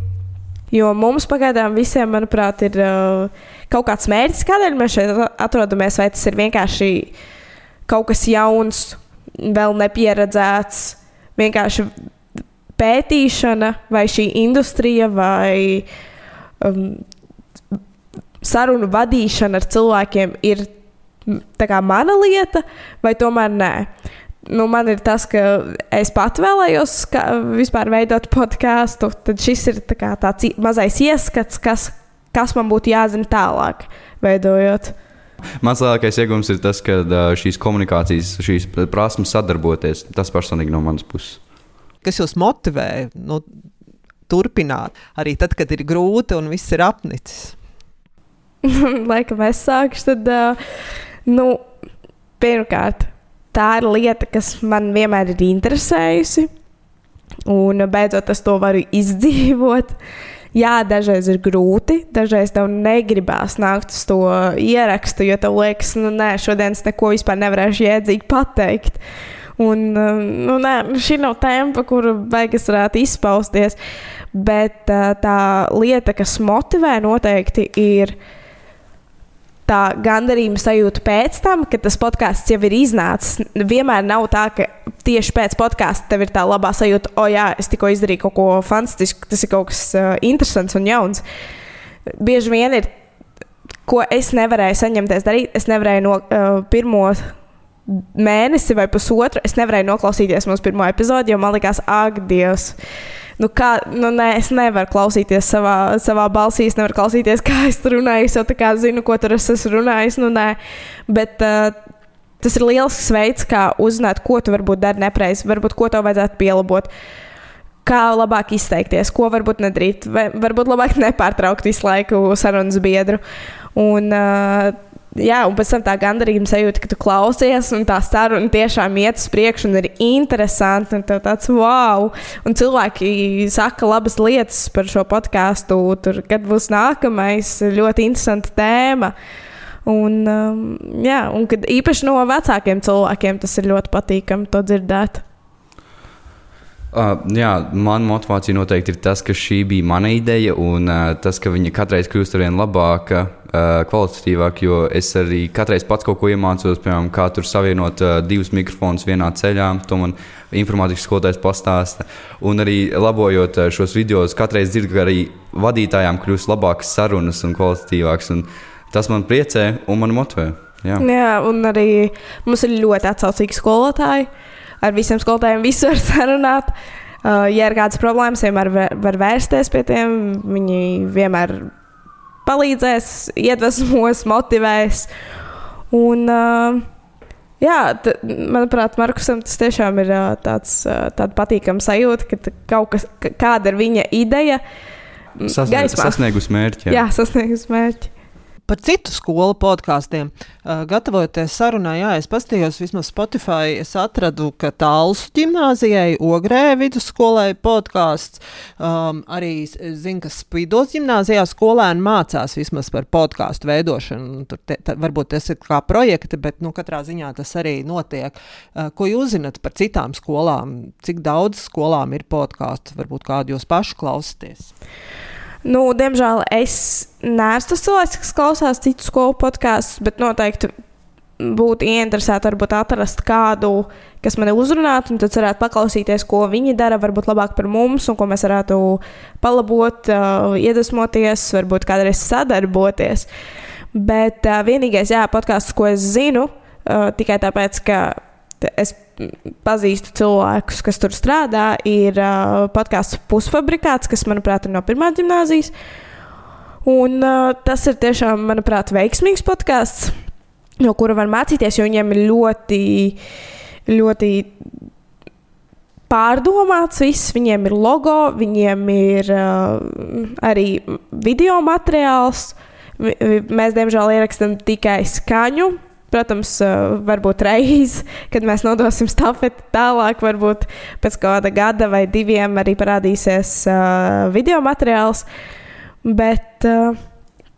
Jo mums pagaidām visiem, manuprāt, ir kaut kāds mērķis, kādēļ mēs šeit atrodamies. Vai tas ir vienkārši kaut kas jauns, vēl nepieredzēts, vienkārši pētīšana, vai šī industrija, vai um, sarunu vadīšana ar cilvēkiem ir kā mana lieta, vai tomēr nē. Nu, man ir tas, ka es pat vēlējos ska, vispār veidot podkāstu. Tad šis ir tā kā tāds mazais ieskats, kas, kas man būtu jāzina tālāk, veidojot. Mans lielākais iegūms ir tas, ka šīs komunikācijas, šīs prasmes sadarboties, tas personīgi no manas puses. Kas jūs motivē nu, turpināt arī tad, kad ir grūti un viss ir apnicis? Laikam es sākšu, tad, uh, nu, pirmkārt, tā ir lieta, kas man vienmēr ir interesējusi. Un beidzot, es to varu izdzīvot. Jā, dažreiz ir grūti, dažreiz tev negribās nākt uz to ierakstu, jo tev liekas, nu, nē, šodien es neko vispār nevarēšu jēdzīgi pateikt. Un, nu, nē, šī nav tēma, par kuru beigas varētu izpausties. Bet tā lieta, kas motivē, noteikti ir tā gandarījuma sajūta pēc tam, kad tas podkāsts jau ir iznācis. Vienmēr nav tā, ka tieši pēc podkāsta tev ir tā labā sajūta, o, jā, es tikko izdarīju kaut ko fantastisku, tas ir kaut kas uh, interesants un jauns. Bieži vien ir, ko es nevarēju saņemties darīt, es nevarēju no uh, pirmo mēnesi vai pusotru, es nevarēju noklausīties mūsu pirmo epizodi, jo man likās, ak, Dievs! Nu, kā, nu, nē, es nevaru klausīties savā, savā balsī, es nevaru klausīties, kā es runāju. Es jau tā kā zinu, ko tur es esmu runājis. Nu, nē. Bet uh, tas ir liels veids, kā uzzināt, ko tu varbūt dari nepareizi, varbūt ko tev vajadzētu pielabot. Kā labāk izteikties, ko varbūt nedarīt, vai varbūt labāk nepārtraukt visu laiku sarunas biedru. Un, uh, jā, un pēc tam tā gandarījuma sajūta, ka tu klausies, un tā saruna tiešām iet uz priekšu, un ir interesanti, un tev tāds wow. Un cilvēki saka labas lietas par šo podkāstu, tur, kad būs nākamais, ļoti interesanta tēma. Un, um, jā, un kad īpaši no vecākiem cilvēkiem tas ir ļoti patīkami to dzirdēt. Uh, jā, man motivācija noteikti ir tas, ka šī bija mana ideja, un uh, tas, ka viņa katreiz kļūst ar vien labāka, uh, kvalitatīvāka. Jo es arī katreiz pats kaut ko iemācos, piemēram, kā tur savienot uh, divus mikrofonus vienā ceļā. To man informātikas skolotājs pastāsta. Un arī labojot uh, šos video, katreiz dzirdu, ka arī vadītājām kļūst labākas sarunas un kvalitatīvākas. Un tas man priecē un man motivē. Jā. Jā, un arī mums ir ļoti atsaucīgi skolotāji. Ar visiem skolotājiem visu var sarunāt. Uh, ja ir kādas problēmas, vienmēr var vērsties pie tiem. Viņi vienmēr palīdzēs, iedvesmos, motivēs. Un, uh, Jā, t, manuprāt, Markusam tas tiešām ir ā, tāds ā, patīkams sajūta, ka kaut kas, ka- kāda ir viņa ideja. m, Sasnie, gaismā. sasniegus mērķi. Jā, sasniegus mērķi. Par citu skolu podkāstiem. Uh, gatavojoties sarunai, jā, es paskatījos, vismaz Spotify. Es atradu, ka Tālsu gimnājai, Ogrē vidusskolai podkāsts. Um, arī es zinu, ka Spīdos gimnājā skolēni mācās vismaz par podkāstu veidošanu. Tur te, ta, varbūt tas ir kā projekti, bet nu, katrā ziņā tas arī notiek. Uh, ko jūs zinat par citām skolām? Cik daudz skolām ir podkāstu? Varbūt kādu jūs paši klausāties? Nu, diemžēl es neesmu tas cilvēks, kas klausās citu skolu podkāstus, bet noteikti būtu ieinteresēti varbūt atrast kādu, kas mani uzrunātu, un tad varētu paklausīties, ko viņi dara, varbūt labāk par mums, un ko mēs varētu palabot, uh, iedvesmoties, varbūt kādreiz sadarboties. Bet uh, vienīgais, jā, podkāsts, ko es zinu, uh, tikai tāpēc, ka es pazīstu cilvēkus, kas tur strādā, ir uh, podkāsts pusfabrikāts, kas, manuprāt, ir no pirmā gimnāzijas. Un uh, tas ir tiešām, manuprāt, veiksmīgs podkāsts, no kura var mācīties, jo viņiem ir ļoti, ļoti pārdomāts viss. Viņiem ir logo, viņiem ir uh, arī video materiāls. Mēs, diemžēl, ierakstām tikai skaņu. Protams, uh, varbūt reiz, kad mēs nodosim stafeti tālāk, varbūt pēc kāda gada vai diviem arī parādīsies uh, video materiāls. Bet, uh,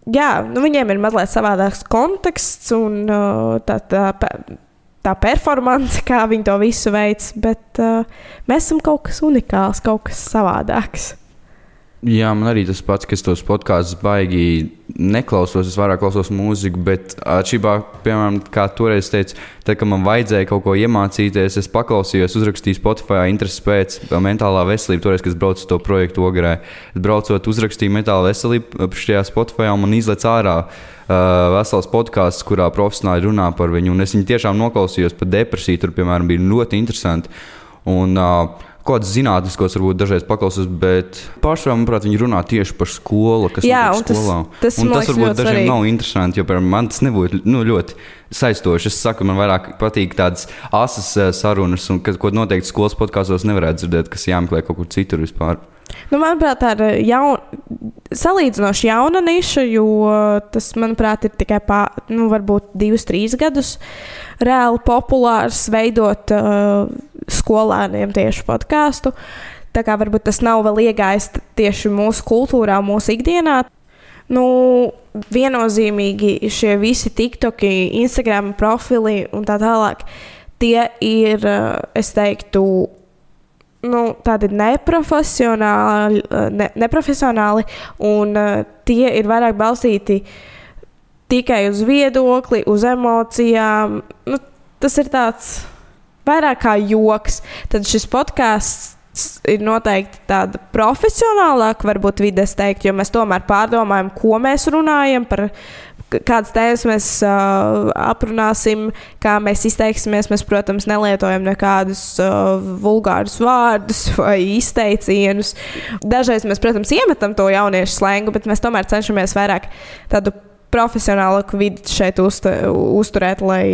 jā, nu, viņiem ir mazliet savādāks konteksts un tā, tā, tā performance, kā viņi to visu veids. Bet uh, mēs esam kaut kas unikāls, kaut kas savādāks. Jā, man arī tas pats, kas tos podkāstus baigi neklausos. Es vairāk klausos mūziku, bet atšķirībā, piemēram, kā toreiz teicu, tad, kad man vajadzēja kaut ko iemācīties, es paklausījos, uzrakstīju Spotify intereses pēc mentālā veselība. Toreiz, kad es braucu to projektu Ogrē, braucot, uzrakstīju mentālā veselība šajā Spotify un izlaiž ārā. Uh, vesels podkāsts, kurā profesionāli runā par viņu. Un es viņu tiešām noklausījos par depresiju. Tur, piemēram, bija ļoti interesanti. Un, uh, Kaut kādas zinātniskos, varbūt dažreiz paklausos, bet pārsvarā, manuprāt, viņi runā tieši par skolu, kas Jā, notiek un tas- skolā. tas, un tas varbūt dažiem svarīgi. nav interesanti, jo man tas nebūtu nu, ļoti saistoši. Es saku, man vairāk patīk tādas asas eh, sarunas, un, ka, ko noteikti skolas podkāstos nevarētu dzirdēt, kas jāmeklē kaut kur citur vispār. Nu, manuprāt, tā ir jaun, salīdzinoši jauna niša, jo tas, manuprāt, ir tikai pā, nu, divus, trīs gadus reāli populārs veidot uh, skolēniem tieši podkāstu. Tā kā varbūt tas nav vēl iegājis tieši mūsu kultūrā, mūsu ikdienā. Nu, viennozīmīgi šie visi TikToki, Instagram profili un tā tālāk, tie ir, es teiktu, nu, tādi neprofesionāli, eh, ne, neprofesionāli un uh, tie ir vairāk balstīti tikai uz viedokli, uz emocijām. Nu, tas ir tāds vairāk kā joks. Tad šis podkāsts ir noteikti tāda profesionālāka, varbūt vides teikt, jo mēs tomēr pārdomājam, ko mēs runājam par. k- Kādas tēmas mēs uh, aprunāsim, kā mēs izteiksimies. Mēs, protams, nelietojam nekādus uh, vulgārus vārdus vai izteicienus. Dažreiz mēs, protams, iemetam to jauniešu slēngu, bet mēs tomēr cenšamies vairāk tādu profesionālāku vidi šeit uzta, uzturēt, lai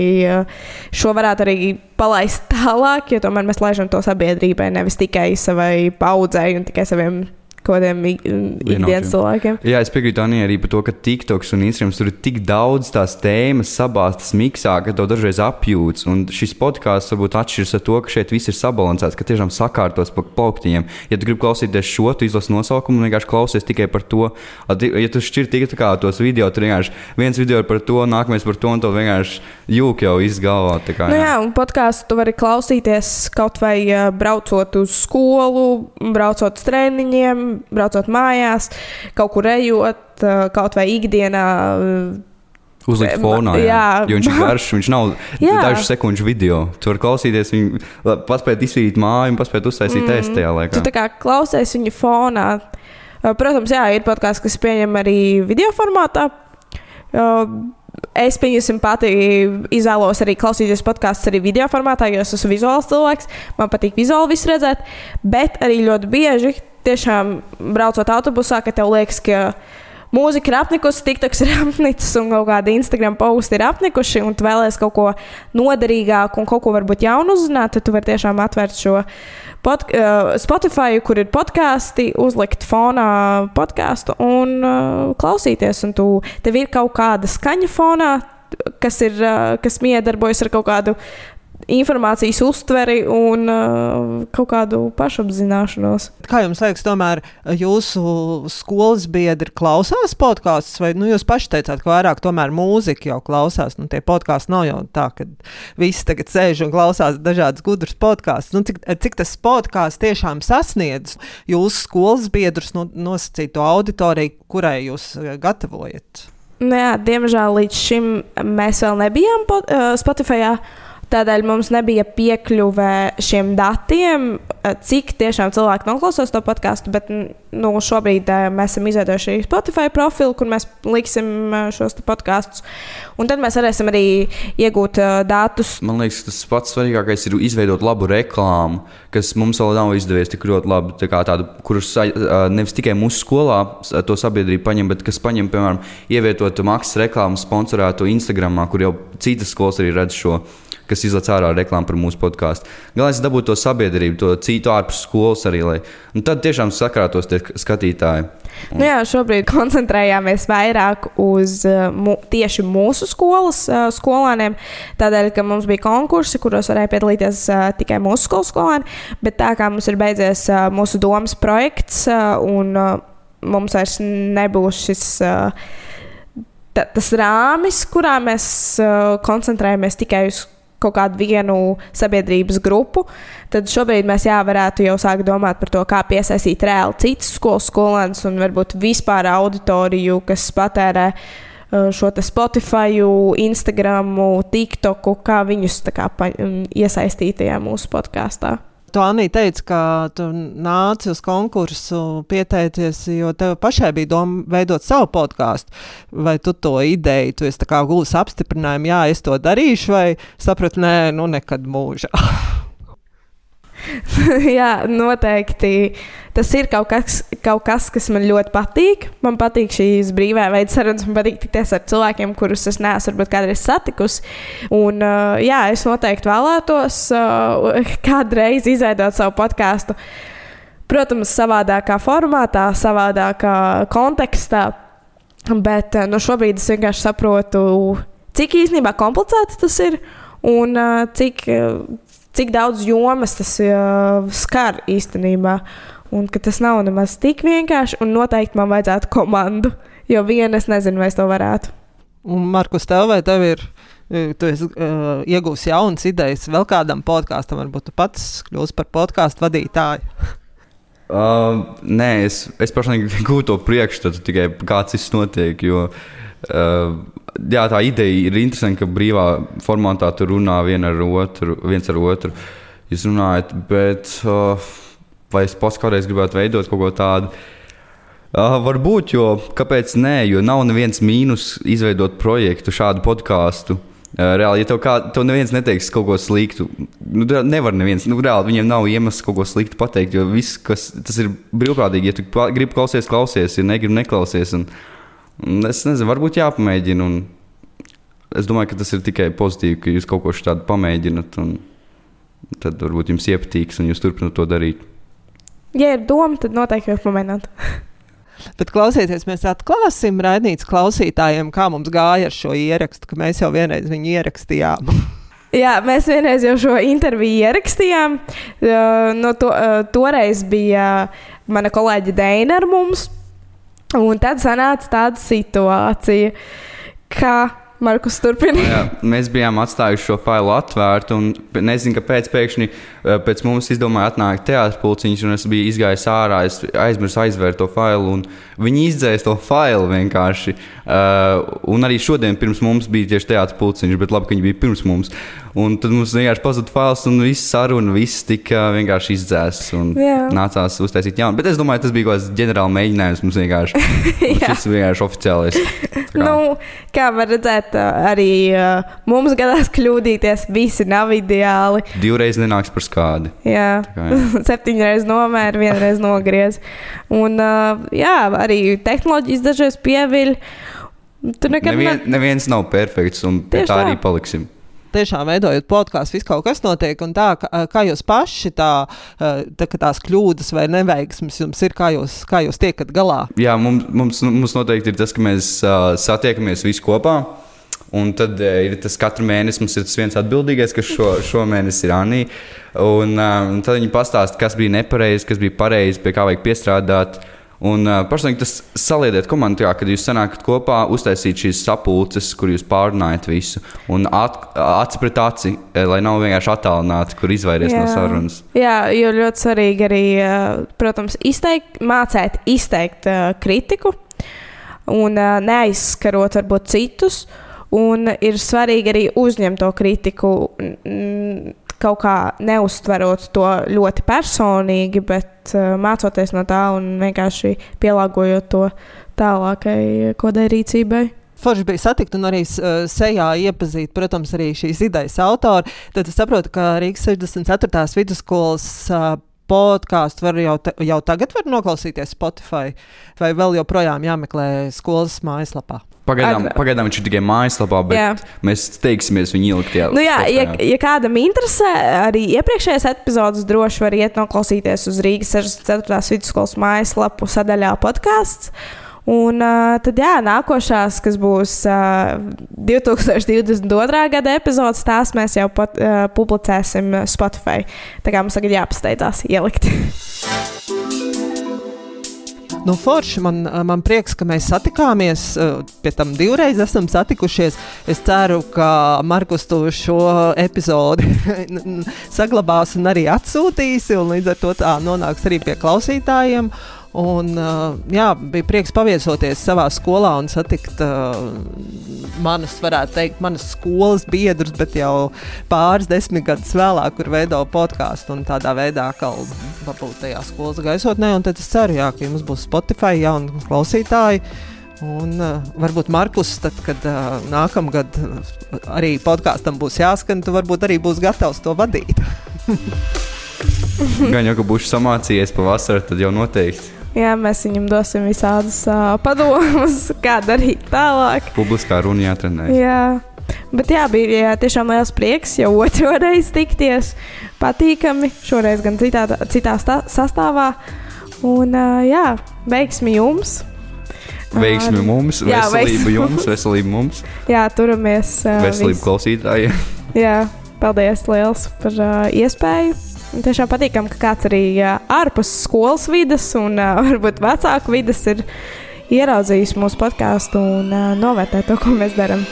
šo varētu arī palaist tālāk, jo tomēr mēs laižam to sabiedrībai, nevis tikai savai paudzei un tikai saviem kādiem ik- ikdienas cilvēkiem. Jā, es piekrītu Anijai arī par to, ka TikToks un Instagram tur ir tik daudz tās tēmas, sabāztas miksā, ka to dažreiz apjūts. Un šis podkāsts varbūt atšķiras ar to, ka šeit viss ir sabalansēts, ka tiešām sakārtos pa plauktiņiem. Ja tu gribi klausīties šo, tu izlasi nosaukumu un vienkārši klausies tikai par to. Ja tu šķir tikai tā kā tos video, tur vienkārši viens video ir par to, nākamais par to, un to vienkārši jūk jau izgalvā. Kā, Nu, jā, un podkāstu tu vari klausīties kaut vai braucot uz skolu, braucot uz treniņiem, braucot mājās, kaut kur ejot, kaut vai ikdienā. Uzlikt fonā, jā. jā. jo viņš ir garš, viņš nav Jā. dažu sekundžu video. Tu vari klausīties, viņu paspēt izsvīt māju un paspēt uztaisīt mm. testa tajā laikā. Tu tā kā klausies viņu fonā. Protams, jā, ir podkāsts, kas pieņem arī video formātā. Es pieņemsim pati izvēlos arī klausīties podkāstus arī video formātā, jo es esmu vizuāls cilvēks. Man patīk vizuāli visu redzēt, bet arī ļoti bieži, tiešām braucot autobusā, ka tev liekas, ka mūzika ir apnikusi, TikToks ir apnicis un kaut kādi Instagram posti ir apnikuši, un tu vēlēsies kaut ko noderīgāku un kaut ko varbūt jaunu uzzināt, tad tu vari tiešām atvērt šo pod, uh, Spotify, kur ir podkāsti, uzlikt fonā podkāstu un uh, klausīties. Un tu, tev ir kaut kāda skaņa fonā, kas, ir, uh, kas miedarbojas ar kaut kādu informācijas uztveri un uh, kaut kādu pašapzināšanos. Kā jums liekas, tomēr jūsu skolas biedri klausās podkāstus, vai nu, jūs paši teicāt, ka vairāk tomēr mūzika jau klausās? Nu, tie podkāsti nav jau tā, ka visi tagad sēž un klausās dažādas gudras podkāstus. Nu, cik, cik tas podkāsts tiešām sasniedz jūsu skolas biedrus no, nosacīto auditoriju, kurai jūs uh, gatavojat? Nu, jā, diemžēl līdz šim mēs vēl nebijām uh, Spotify. Tādēļ mums nebija piekļuve šiem datiem, eh, cik tiešām cilvēki noklausās to podkāstu. Bet nu, šobrīd uh, mēs esam izveidojuši Spotify profilu, kur mēs liksim uh, šos podkāstus. Un tad mēs varēsim arī iegūt datus. Man liekas, tas pats svarīgākais ir izveidot labu reklāmu, kas mums vēl nav izdevies tik ļoti labi. Tā tādu, kurus nevis tikai mūsu skolā to sabiedrību paņem, bet kas paņem, piemēram, ievietot maksas reklāmu sponsorētu Instagram, kur jau citas skolas arī redz šo kas izlaiž ārā reklāmu par mūsu podkāstu. Galvenais ir dabūt to sabiedrību, to citu ārpus skolas arī, lai tad tiešām sakrātos tie skatītāji. Un... Nu jā, šobrīd koncentrējāmies vairāk uz uh, mu, tieši mūsu skolas uh, skolāniem. Tādēļ, ka mums bija konkursi, kuros varēja piedalīties uh, tikai mūsu skolas skolāni. Bet tā kā mums ir beidzies mūsu domas projekts un mums vairs nebūs šis. Tas rāmis, kurā mēs uh, koncentrējamies tikai uz kaut kādu vienu sabiedrības grupu, tad šobrīd mēs jā, varētu jau sākt domāt par to, kā piesaistīt reāli citus skolas skolēnus un varbūt vispār auditoriju, kas patērē uh, šo Spotify, Instagram, TikToku, kā viņus kā, pa, iesaistīt tajā mūsu podkāstā. Tu, Anī, teici, ka tu nāci uz konkursu, pieteicies, jo tev pašai bija doma veidot savu podkāstu. Vai tu to ideju, tu esi gluži apstiprinājumu, jā, es to darīšu, vai saprati, nē, nu nekad mūžā. Jā, noteikti. Tas ir kaut kas, kaut kas, kas man ļoti patīk. Man patīk šīs brīvā veida sarunas, man patīk tikties ar cilvēkiem, kurus es neesmu varbūt kādreiz satikusi. Un, uh, jā, es noteikti vēlētos uh, kādreiz izveidot savu podkāstu. Protams, savādākā formātā, savādākā kontekstā. Bet uh, nu, šobrīd es vienkārši saprotu, cik īstenībā komplicēti tas ir un uh, cik. Cik daudz jomas tas uh, skar īstenībā. Un ka tas nav nemaz tik vienkārši, un noteikti man vajadzētu komandu, jo viena es nezinu, vai es to varētu. Un, Markus, tev vai tev ir? Tu esi uh, iegūmis jaunas idejas vēl kādam podkāstam, varbūt tu pats kļūsi par podkāstu vadītāju. Uh, nē, es, es personīgi gūtu to priekšstatu tikai kāds tas notiek. Jo, uh, jā, tā ideja ir interesanta, ka brīvā formātā tur runā viena ar otru, viens ar otru. Jūs runājat, bet uh, vai es pats kādreiz gribētu veidot kaut ko tādu? Uh, varbūt, jo kāpēc nē, jo nav neviens mīnus izveidot projektu, šādu podkāstu. Uh, reāli, ja tev, kā, tev neviens neteiks kaut ko sliktu, nu, nevar neviens, nu, reāli viņiem nav iemesls kaut ko sliktu pateikt, jo viss, kas tas ir brīvprātīgi, ja tu gribi klausies, klausies, ja negribi neklausies. Un, Un es nezinu, varbūt jāpamēģina. Es domāju, ka tas ir tikai pozitīvi, ka jūs kaut ko tādu pamēģināt. Tad varbūt jums iepatiks un jūs turpināt to darīt. Ja ir doma, tad noteikti jūs pamēģināt. Bet klausieties, mēs atklāsim raidītas klausītājiem, kā mums gāja ar šo ierakstu, ka mēs jau vienreiz viņu ierakstījām. Jā, mēs vienreiz jau šo interviju ierakstījām. No to, toreiz bija mana kolēģe Dēna ar mums. Un tad sanāca tāda situācija, ka Markus turpina. Jā, mēs bijām atstājuši šo failu atvērtu, un nezinu, kāpēc pēkšņi eh, pēc mums izdomāja atnākt teātris pulciņš, un es biju izgājis ārā, es aizmirsu aizvērt to failu, un viņi izdzēs to failu vienkārši. Uh, un arī šodien pirms mums bija tieši teātris pulciņš, bet labi, ka viņi bija pirms mums. Un tad mums vienkārši pazuda fails, un viss saruna, viss tika vienkārši izdzēsts. Nācās uztaisīt jaunu. Bet es domāju, tas bija kaut kāds ģenerāls mēģinājums mums vienkārši. šis vienkārši oficiālais. Kā. Nu, kā var redzēt, bet uh, arī uh, mums gadās kļūdīties. Visi nav ideāli. Divreiz nenāks par skādi. Jā, kā jā. septiņreiz nomēra, vienreiz nogriez. Un uh, jā, arī tehnoloģijas dažreiz pieviļ. Tur nekad Nevien, ne... neviens nav perfekts, un pie Tieši tā arī paliksim. Tiešām veidojot podkāstu, viss kaut kas notiek, un tā, kā, jūs paši tā, eh, tā kā tās kļūdas vai neveiksmes jums ir, kā jūs, kā jūs tiekat galā. Jā, mums, mums, mums noteikti ir tas, ka mēs uh, satiekamies visi kopā. Un tad uh, ir tas katru mēnesi mums ir tas viens atbildīgais, kas šo, šo mēnesi ir Anī. Un, uh, un tad viņi pastāsta, kas bija nepareizi, kas bija pareizi, pie kā vajag piestrādāt. Un uh, personīgi tas saliediet komandā, kad jūs sanākat kopā, uztaisīt šīs sapulces, kur jūs pārunājat visu. Un at, aci pret aci, lai nav vienkārši attālināti, kur izvairīties no sarunas. Jā, jo ļoti svarīgi arī, uh, protams, izteikt, mācīt izteikt uh, kritiku un uh, neaizskarot varbūt citus. Un ir svarīgi arī uzņemt to kritiku, kaut kā neuztverot to ļoti personīgi, bet uh, mācoties no tā un vienkārši pielāgojot to tālākai kodai rīcībai. Forši bija satikt un arī uh, sejā iepazīt, protams, arī šīs idejas autori. Tad es saprotu, ka Rīgas 64. vidusskolas uh, podkāstu var jau, ta, jau tagad var noklausīties Spotify, vai vēl joprojām jāmeklē skolas mājaslapā. Pagaidām, Agrāk. pagaidām viņš ir tikai mājaslapā, bet Jā. mēs steigsimies viņu ielikt. Jā, Nu jā, ja, ja kādam interesē, arī iepriekšējais epizodes droši var iet noklausīties uz Rīgas 64. vidusskolas mājaslapu sadaļā podkāsts. Un uh, tad, jā, nākošās, kas būs uh, 2022. gada epizodes, tās mēs jau pat, uh, publicēsim Spotify. Tā kā mums tagad jāpasteidzās ielikt. Nu, forši man, man prieks, ka mēs satikāmies. eh, Pie tam divreiz esam satikušies. Es ceru, ka Markus to šo epizodi saglabās un arī atsūtīs. Un līdz ar to tā nonāks arī pie klausītājiem. Un, uh, jā, bija prieks paviesoties savā skolā un satikt uh, manus, varētu teikt, manas skolas biedrus, bet jau pāris desmit gadus vēlāk, kur veido podkāstu un tādā veidā atkal pabūt tajā skolas gaisotnē. Un tad es ceru, jā, ka jums būs Spotify jauni klausītāji. Un uh, varbūt Markus, tad, kad uh, nākamgad uh, arī podkāstam būs jāskan, tu varbūt arī būs gatavs to vadīt. Gan jau, ka būšu samācījies pavasarī, tad jau noteikti Jā, mēs viņam dosim visādus uh, padomus, kā darīt tālāk. publiskā runa jātrenē. Jā, bet jā, bija jā, tiešām liels prieks jau otro reizi tikties. Patīkami, šoreiz gan citā, citā stā, sastāvā. Un uh, jā, veiksmi jums! Veiksmi mums, Jā, veselība veiksmi jums, mums. veselība mums, Jā, turamies! Uh, veselība visi. klausītājiem. Jā, paldies liels par uh, iespēju! Tiešām patīkam, ka kāds arī ārpus skolas vidas un varbūt vecāku vidas ir ieraudzījis mūsu podkāstu un novērtē to, ko mēs darām.